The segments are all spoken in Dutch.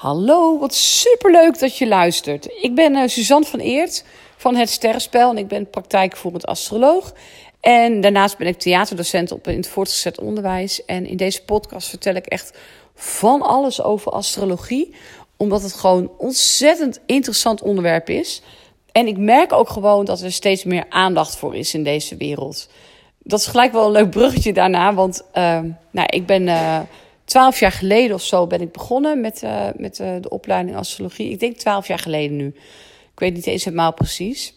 Hallo, wat superleuk dat je luistert. Ik ben uh, Suzanne van Eert van Het Sterrenspel en ik ben praktijkvoerend astroloog. En daarnaast ben ik theaterdocent op in het voortgezet onderwijs. En in deze podcast vertel ik echt van alles over astrologie, omdat het gewoon ontzettend interessant onderwerp is. En ik merk ook gewoon dat er steeds meer aandacht voor is in deze wereld. Dat is gelijk wel een leuk bruggetje daarna, want uh, nou, ik ben... Uh, twaalf jaar geleden of zo ben ik begonnen met, uh, met uh, de opleiding astrologie. Ik denk twaalf jaar geleden nu. Ik weet niet eens helemaal precies.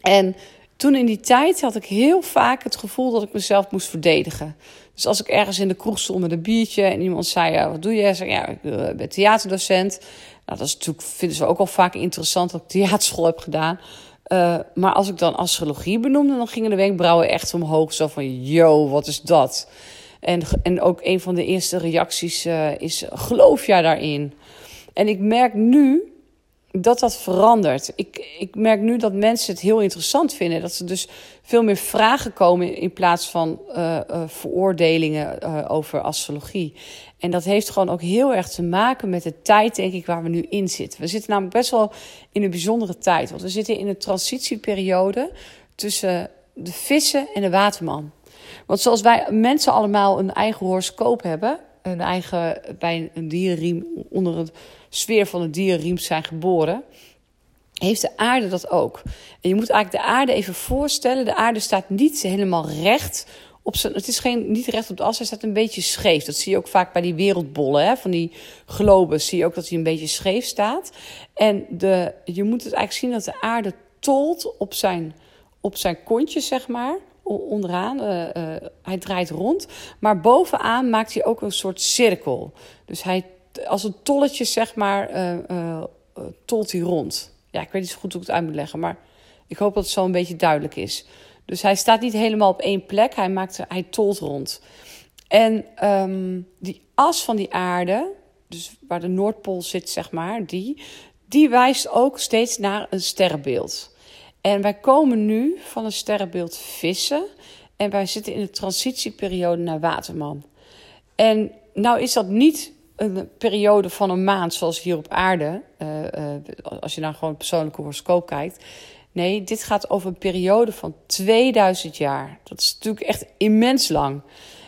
En toen in die tijd had ik heel vaak het gevoel dat ik mezelf moest verdedigen. Dus als ik ergens in de kroeg stond met een biertje en iemand zei: ja, Wat doe je? Zei: Ja, ik ben theaterdocent. Nou, dat is natuurlijk, vinden ze ook al vaak interessant dat ik theaterschool heb gedaan. Maar als ik dan astrologie benoemde, dan gingen de wenkbrauwen echt omhoog. Zo van: Yo, wat is dat? En, en ook een van de eerste reacties uh, is: geloof jij daarin? En ik merk nu dat dat verandert. Ik, ik merk nu dat mensen het heel interessant vinden. Dat ze dus veel meer vragen komen in plaats van uh, uh, veroordelingen over astrologie. En dat heeft gewoon ook heel erg te maken met de tijd, denk ik, waar we nu in zitten. We zitten namelijk best wel in een bijzondere tijd. Want we zitten in een transitieperiode tussen de vissen en de waterman. Want zoals wij mensen allemaal een eigen horoscoop hebben, een eigen bij een dierenriem onder het sfeer van een dierenriem zijn geboren, heeft de aarde dat ook. En je moet eigenlijk de aarde even voorstellen. De aarde staat niet helemaal recht op zijn. Het is geen, niet recht op de as, hij staat een beetje scheef. Dat zie je ook vaak bij die wereldbollen, hè, van die globes. Zie je ook dat hij een beetje scheef staat. En de, je moet het eigenlijk zien dat de aarde tolt op zijn, op zijn kontje, zeg maar onderaan. Uh, uh, hij draait rond. Maar bovenaan maakt hij ook een soort cirkel. Dus hij, als een tolletje, zeg maar, uh, tolt hij rond. Ja, ik weet niet zo goed hoe ik het uit moet leggen. Maar ik hoop dat het zo een beetje duidelijk is. Dus hij staat niet helemaal op één plek. Hij, maakt, hij tolt rond. En um, die as van die aarde, dus waar de Noordpool zit, zeg maar, die, die wijst ook steeds naar een sterrenbeeld. En wij komen nu van een sterrenbeeld vissen. En wij zitten in de transitieperiode naar Waterman. En nou is dat niet een periode van een maand zoals hier op aarde. Uh, uh, als je naar gewoon persoonlijke horoscoop kijkt. Nee, dit gaat over een periode van 2000 jaar. Dat is natuurlijk echt immens lang.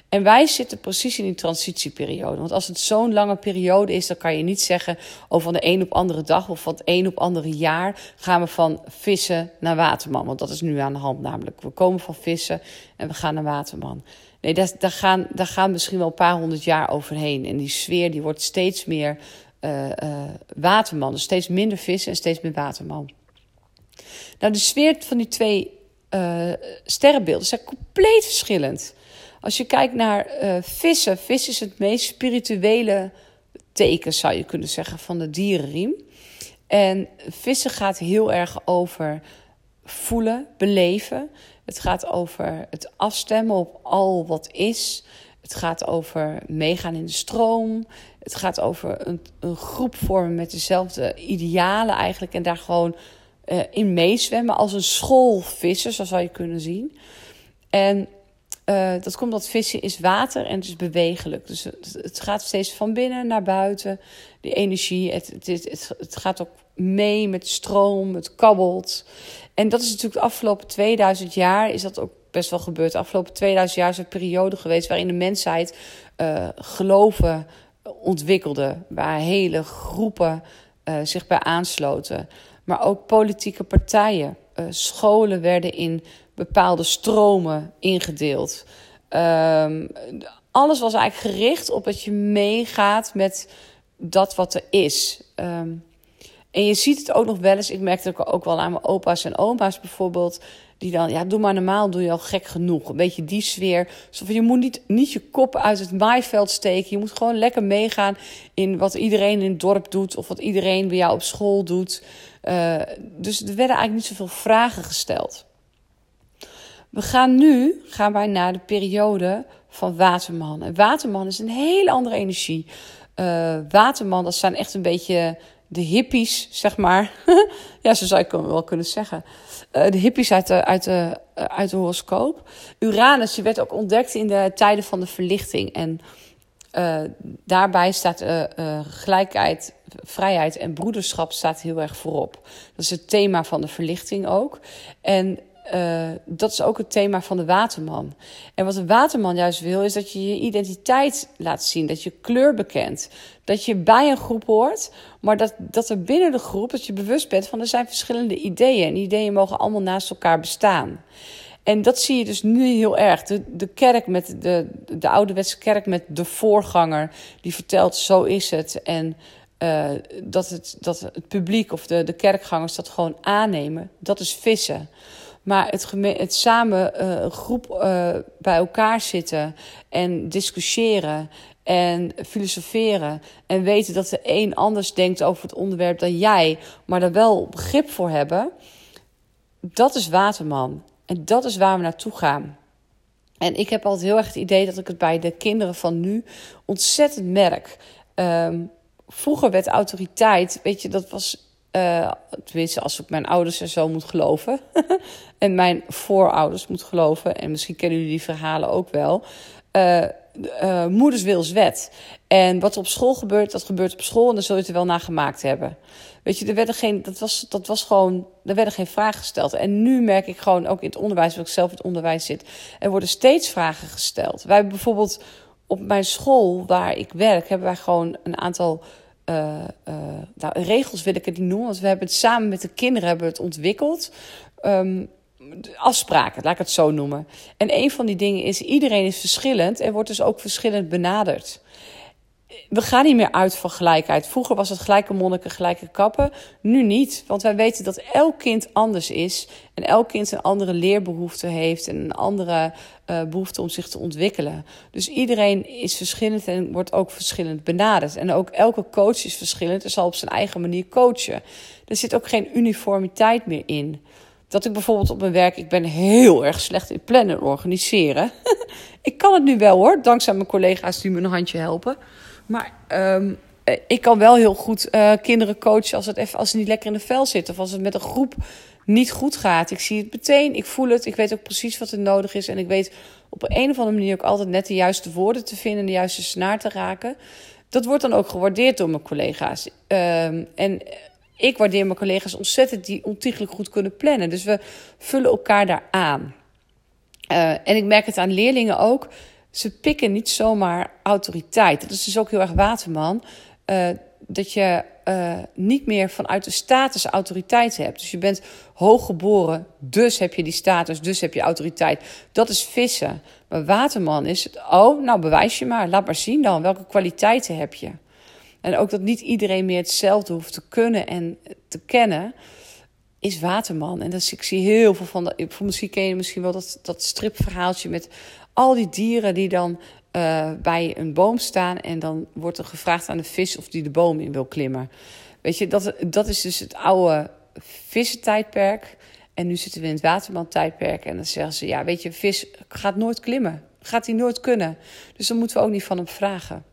En wij zitten precies in die transitieperiode. Want als het zo'n lange periode is, dan kan je niet zeggen... oh, van de een op andere dag of van het een op andere jaar... gaan we van vissen naar waterman. Want dat is nu aan de hand namelijk. We komen van vissen en we gaan naar waterman. Nee, daar, gaan, daar gaan misschien wel een paar honderd jaar overheen. En die sfeer die wordt steeds meer uh, uh, waterman. Dus steeds minder vissen en steeds meer waterman. Nou, de sfeer van die twee uh, sterrenbeelden zijn compleet verschillend. Als je kijkt naar uh, vissen, vis is het meest spirituele teken, zou je kunnen zeggen, van de dierenriem. En vissen gaat heel erg over voelen, beleven. Het gaat over het afstemmen op al wat is. Het gaat over meegaan in de stroom. Het gaat over een, een groep vormen met dezelfde idealen eigenlijk. En daar gewoon uh, in meezwemmen als een school vissen, zo zou je kunnen zien. En uh, dat komt dat vissen is water en het is bewegelijk. Dus het, gaat steeds van binnen naar buiten. Die energie, het, het, het, gaat ook mee met stroom, het kabbelt. En dat is natuurlijk de afgelopen 2000 jaar is dat ook best wel gebeurd. De afgelopen 2000 jaar is een periode geweest waarin de mensheid uh, geloven ontwikkelde. Waar hele groepen uh, zich bij aansloten. Maar ook politieke partijen. Scholen werden in bepaalde stromen ingedeeld. Um, alles was eigenlijk gericht op dat je meegaat met dat wat er is. Um, en je ziet het ook nog wel eens. Ik merkte het ook wel aan mijn opa's en oma's bijvoorbeeld. Die dan, ja, doe maar normaal, doe je al gek genoeg. Een beetje die sfeer. Zo je moet niet, niet je kop uit het maaiveld steken. Je moet gewoon lekker meegaan in wat iedereen in het dorp doet. Of wat iedereen bij jou op school doet. Uh, dus er werden eigenlijk niet zoveel vragen gesteld. We gaan nu gaan wij naar de periode van Waterman. En Waterman is een hele andere energie. Uh, Waterman, dat zijn echt een beetje de hippies, zeg maar. ja, zo zou ik wel kunnen zeggen. Uh, de hippies uit de, uit, de, uh, uit de horoscoop. Uranus, die werd ook ontdekt in de tijden van de verlichting. En daarbij staat gelijkheid vrijheid en broederschap staat heel erg voorop. Dat is het thema van de verlichting ook. En uh, dat is ook het thema van de waterman. En wat de waterman juist wil, is dat je je identiteit laat zien. Dat je kleur bekent. Dat je bij een groep hoort, maar dat, dat er binnen de groep, dat je bewust bent van er zijn verschillende ideeën. En ideeën mogen allemaal naast elkaar bestaan. En dat zie je dus nu heel erg. De, kerk met de, de ouderwetse kerk met de voorganger, die vertelt: zo is het. En uh, dat, het, dat het publiek of de, de kerkgangers dat gewoon aannemen, dat is vissen. Maar het, het samen uh, groep uh, bij elkaar zitten en discussiëren en filosoferen en weten dat de een anders denkt over het onderwerp dan jij, maar er wel begrip voor hebben, dat is Waterman. En dat is waar we naartoe gaan. En ik heb altijd heel erg het idee dat ik het bij de kinderen van nu ontzettend merk. Um, vroeger werd autoriteit, weet je, dat was uh, tenminste, als ik mijn ouders en zo moet geloven. en mijn voorouders moet geloven. En misschien kennen jullie die verhalen ook wel. Uh, moeders wet. En wat er op school gebeurt, dat gebeurt op school. En dan zul je het er wel naar gemaakt hebben. Weet je, er werden geen, dat, was, dat was gewoon, er werden geen vragen gesteld. En nu merk ik gewoon, ook in het onderwijs, waar ik zelf in het onderwijs zit, er worden steeds vragen gesteld. Wij bijvoorbeeld op mijn school waar ik werk, hebben wij gewoon een aantal uh, nou, regels wil ik het niet noemen, want we hebben het samen met de kinderen hebben het ontwikkeld. Um, afspraken, laat ik het zo noemen. En een van die dingen is: iedereen is verschillend en wordt dus ook verschillend benaderd we gaan niet meer uit van gelijkheid. Vroeger was het gelijke monniken, gelijke kappen. Nu niet, want wij weten dat elk kind anders is. En elk kind een andere leerbehoefte heeft en een andere uh, behoefte om zich te ontwikkelen. Dus iedereen is verschillend en wordt ook verschillend benaderd. En ook elke coach is verschillend en zal op zijn eigen manier coachen. Er zit ook geen uniformiteit meer in. Dat ik bijvoorbeeld op mijn werk, ik ben heel erg slecht in plannen en organiseren. ik kan het nu wel hoor, dankzij mijn collega's die me een handje helpen. Maar um, ik kan wel heel goed uh, kinderen coachen als, het even, als ze niet lekker in de vel zitten. Of als het met een groep niet goed gaat. Ik zie het meteen, ik voel het. Ik weet ook precies wat er nodig is. En ik weet op een of andere manier ook altijd net de juiste woorden te vinden. De juiste snaar te raken. Dat wordt dan ook gewaardeerd door mijn collega's. Um, en ik waardeer mijn collega's ontzettend die ontiegelijk goed kunnen plannen. Dus we vullen elkaar daar aan. Uh, en ik merk het aan leerlingen ook ze pikken niet zomaar autoriteit. Dat is dus ook heel erg Waterman. Uh, dat je uh, niet meer vanuit de status autoriteit hebt. Dus je bent hooggeboren, dus heb je die status, dus heb je autoriteit. Dat is vissen. Maar Waterman is het, oh, nou bewijs je maar, laat maar zien dan, welke kwaliteiten heb je. En ook dat niet iedereen meer hetzelfde hoeft te kunnen en te kennen, is Waterman. En dat ik zie heel veel van, dat, misschien ken je misschien wel dat, dat stripverhaaltje met al die dieren die dan uh, bij een boom staan en dan wordt er gevraagd aan de vis of die de boom in wil klimmen. Weet je, dat, dat is dus het oude vissentijdperk. En nu zitten we in het waterman-tijdperk. En dan zeggen ze: Ja, weet je, vis gaat nooit klimmen. Gaat hij nooit kunnen. Dus dan moeten we ook niet van hem vragen.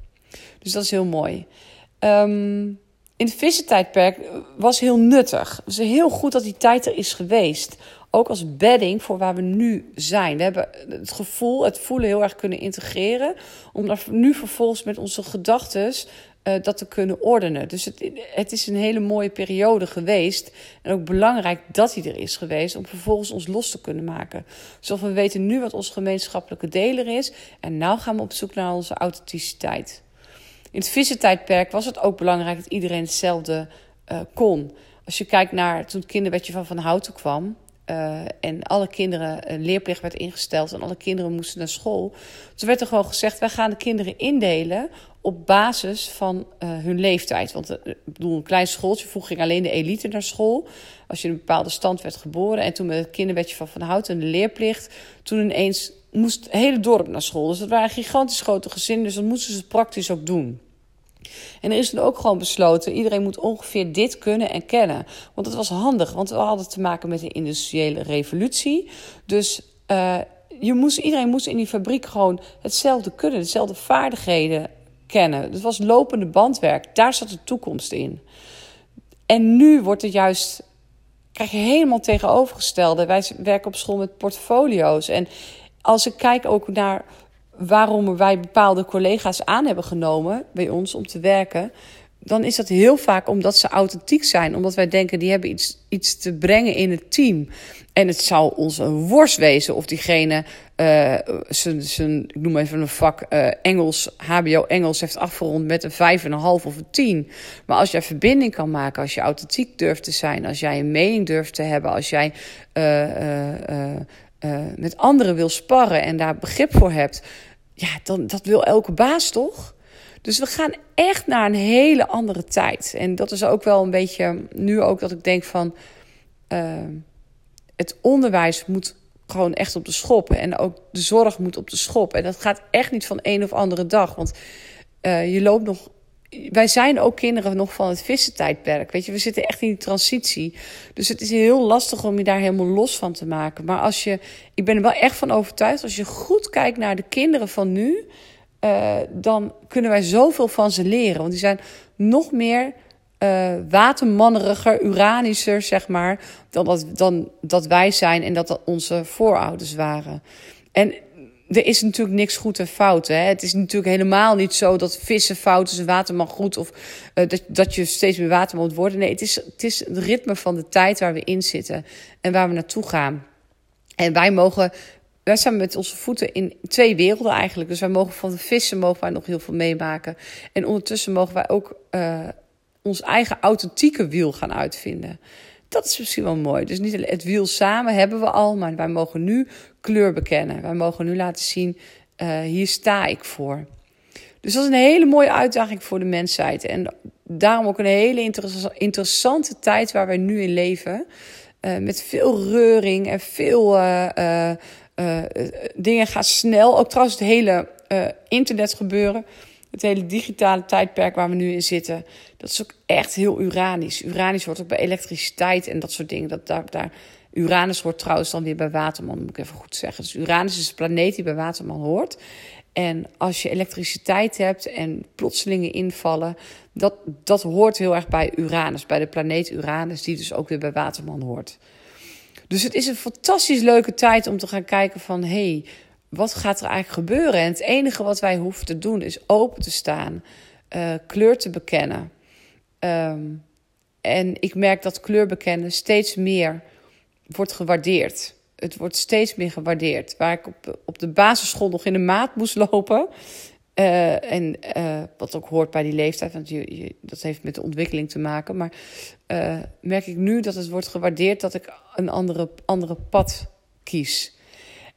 Dus dat is heel mooi. Um, in het vissentijdperk was heel nuttig. Het is heel goed dat die tijd er is geweest ook als bedding voor waar we nu zijn. We hebben het gevoel, het voelen heel erg kunnen integreren. Om daar nu vervolgens met onze gedachten uh, dat te kunnen ordenen. Dus het, het is een hele mooie periode geweest. En ook belangrijk dat hij er is geweest. Om vervolgens ons los te kunnen maken. Zoals we weten nu wat onze gemeenschappelijke deler is. En nu gaan we op zoek naar onze authenticiteit. In het vissentijdperk was het ook belangrijk dat iedereen hetzelfde uh, kon. Als je kijkt naar toen het kinderwetje van Van Houten kwam uh, en alle kinderen, een leerplicht werd ingesteld en alle kinderen moesten naar school. Toen werd er gewoon gezegd: wij gaan de kinderen indelen op basis van uh, hun leeftijd. Want uh, ik bedoel, een klein schooltje, vroeger ging alleen de elite naar school. Als je in een bepaalde stand werd geboren. En toen met het kinderwetje van Van Houten en de leerplicht, toen ineens moest het hele dorp naar school. Dus dat waren gigantisch grote gezinnen, dus dat moesten ze praktisch ook doen. En er is toen ook gewoon besloten: iedereen moet ongeveer dit kunnen en kennen. Want het was handig, want we hadden te maken met een industriële revolutie. Dus uh, je moest, iedereen moest in die fabriek gewoon hetzelfde kunnen, dezelfde vaardigheden kennen. Het was lopende bandwerk, daar zat de toekomst in. En nu wordt het juist, krijg je helemaal tegenovergestelde. Wij werken op school met portfolio's. En als ik kijk ook naar waarom wij bepaalde collega's aan hebben genomen bij ons om te werken. dan is dat heel vaak omdat ze authentiek zijn. Omdat wij denken, die hebben iets, iets te brengen in het team. En het zou ons een worst wezen of diegene, uh, zijn, ik noem even een vak uh, Engels, HBO Engels, heeft afgerond met een 5,5 of een 10. Maar als jij verbinding kan maken, als je authentiek durft te zijn, als jij een mening durft te hebben, als jij uh, met anderen wil sparren en daar begrip voor hebt, ja, dan dat wil elke baas toch? Dus we gaan echt naar een hele andere tijd. En dat is ook wel een beetje nu ook dat ik denk van het onderwijs moet gewoon echt op de schop. En ook de zorg moet op de schop. En dat gaat echt niet van een of andere dag. Want uh, je loopt nog. Wij zijn ook kinderen nog van het vissentijdperk. Weet je, we zitten echt in die transitie. Dus het is heel lastig om je daar helemaal los van te maken. Maar als je. Ik ben er wel echt van overtuigd. Als je goed kijkt naar de kinderen van nu. Uh, dan kunnen wij zoveel van ze leren. Want die zijn nog meer uh, watermanneriger, uranischer, zeg maar, dan dat, dan dat wij zijn en dat dat onze voorouders waren. En er is natuurlijk niks goed en fout. Hè? Het is natuurlijk helemaal niet zo dat vissen fout is en waterman goed of uh, dat, dat je steeds meer waterman moet worden. Nee, het is, het is het ritme van de tijd waar we in zitten en waar we naartoe gaan. En wij mogen wij zijn met onze voeten in twee werelden eigenlijk. Dus wij mogen van de vissen mogen wij nog heel veel meemaken. En ondertussen mogen wij ook uh, ons eigen authentieke wiel gaan uitvinden. Dat is misschien wel mooi. Dus niet het wiel samen hebben we al, maar wij mogen nu kleur bekennen. Wij mogen nu laten zien, uh, hier sta ik voor. Dus dat is een hele mooie uitdaging voor de mensheid. En daarom ook een hele interessante tijd waar wij nu in leven. Uh, met veel reuring en veel uh, dingen gaan snel. Ook trouwens het hele internet gebeuren het hele digitale tijdperk waar we nu in zitten, dat is ook echt heel uranisch. Uranisch wordt ook bij elektriciteit en dat soort dingen. Dat, daar, Uranus hoort trouwens dan weer bij Waterman, moet ik even goed zeggen. Dus Uranus is de planeet die bij Waterman hoort. En als je elektriciteit hebt en plotselinge invallen, dat, dat hoort heel erg bij Uranus, bij de planeet Uranus, die dus ook weer bij Waterman hoort. Dus het is een fantastisch leuke tijd om te gaan kijken van hé, hey, wat gaat er eigenlijk gebeuren? En het enige wat wij hoeven te doen is open te staan, uh, kleur te bekennen. Um, en ik merk dat kleur bekennen steeds meer wordt gewaardeerd. Het wordt steeds meer gewaardeerd. Waar ik op, op de basisschool nog in de maat moest lopen. Uh, en uh, wat ook hoort bij die leeftijd, want je, je, dat heeft met de ontwikkeling te maken. Maar merk ik nu dat het wordt gewaardeerd dat ik een andere, andere pad kies.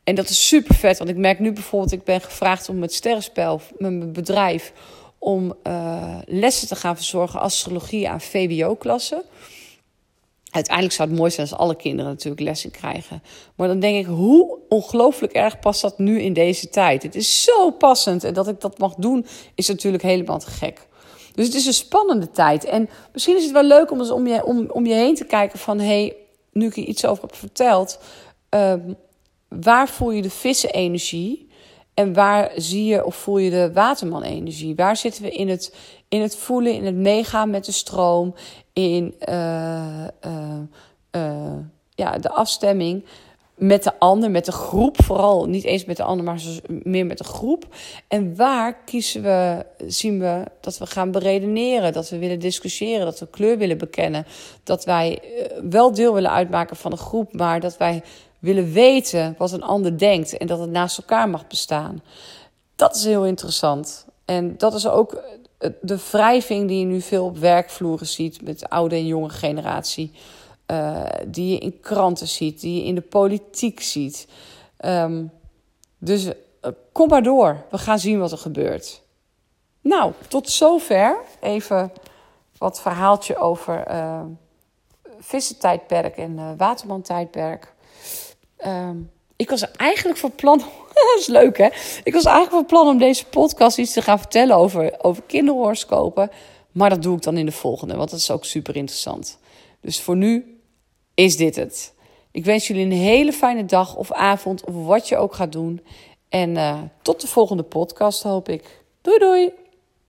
En dat is super vet, want ik merk nu bijvoorbeeld, ik ben gevraagd om het sterrenspel, met mijn bedrijf, om uh, lessen te gaan verzorgen astrologie aan VWO-klassen. Uiteindelijk zou het mooi zijn als alle kinderen natuurlijk lessen krijgen. Maar dan denk ik, hoe ongelooflijk erg past dat nu in deze tijd? Het is zo passend en dat ik dat mag doen is natuurlijk helemaal te gek. Dus het is een spannende tijd. En misschien is het wel leuk om, om, je, om, om je heen te kijken van... hé, hey, nu ik je iets over heb verteld... Uh, waar voel je de vissenenergie en waar zie je of voel je de waterman-energie? Waar zitten we in het, in het voelen, in het meegaan met de stroom, in uh, uh, uh, ja, de afstemming met de ander, met de groep, vooral niet eens met de ander, maar meer met de groep. En waar kiezen we, zien we dat we gaan beredeneren, dat we willen discussiëren, dat we kleur willen bekennen, dat wij wel deel willen uitmaken van de groep, maar dat wij willen weten wat een ander denkt en dat het naast elkaar mag bestaan. Dat is heel interessant. En dat is ook de wrijving die je nu veel op werkvloeren ziet met de oude en jonge generatie. Uh, die je in kranten ziet, die je in de politiek ziet. Um, dus uh, kom maar door. We gaan zien wat er gebeurt. Nou, tot zover. Even wat verhaaltje over uh, vissentijdperk en watermantijdperk. Um, ik was eigenlijk van plan. dat is leuk, hè? Ik was eigenlijk van plan om deze podcast iets te gaan vertellen over, over kinderhoroscopen. Maar dat doe ik dan in de volgende, want dat is ook super interessant. Dus voor nu is dit het. Ik wens jullie een hele fijne dag of avond of wat je ook gaat doen. En uh, tot de volgende podcast, hoop ik. Doei doei!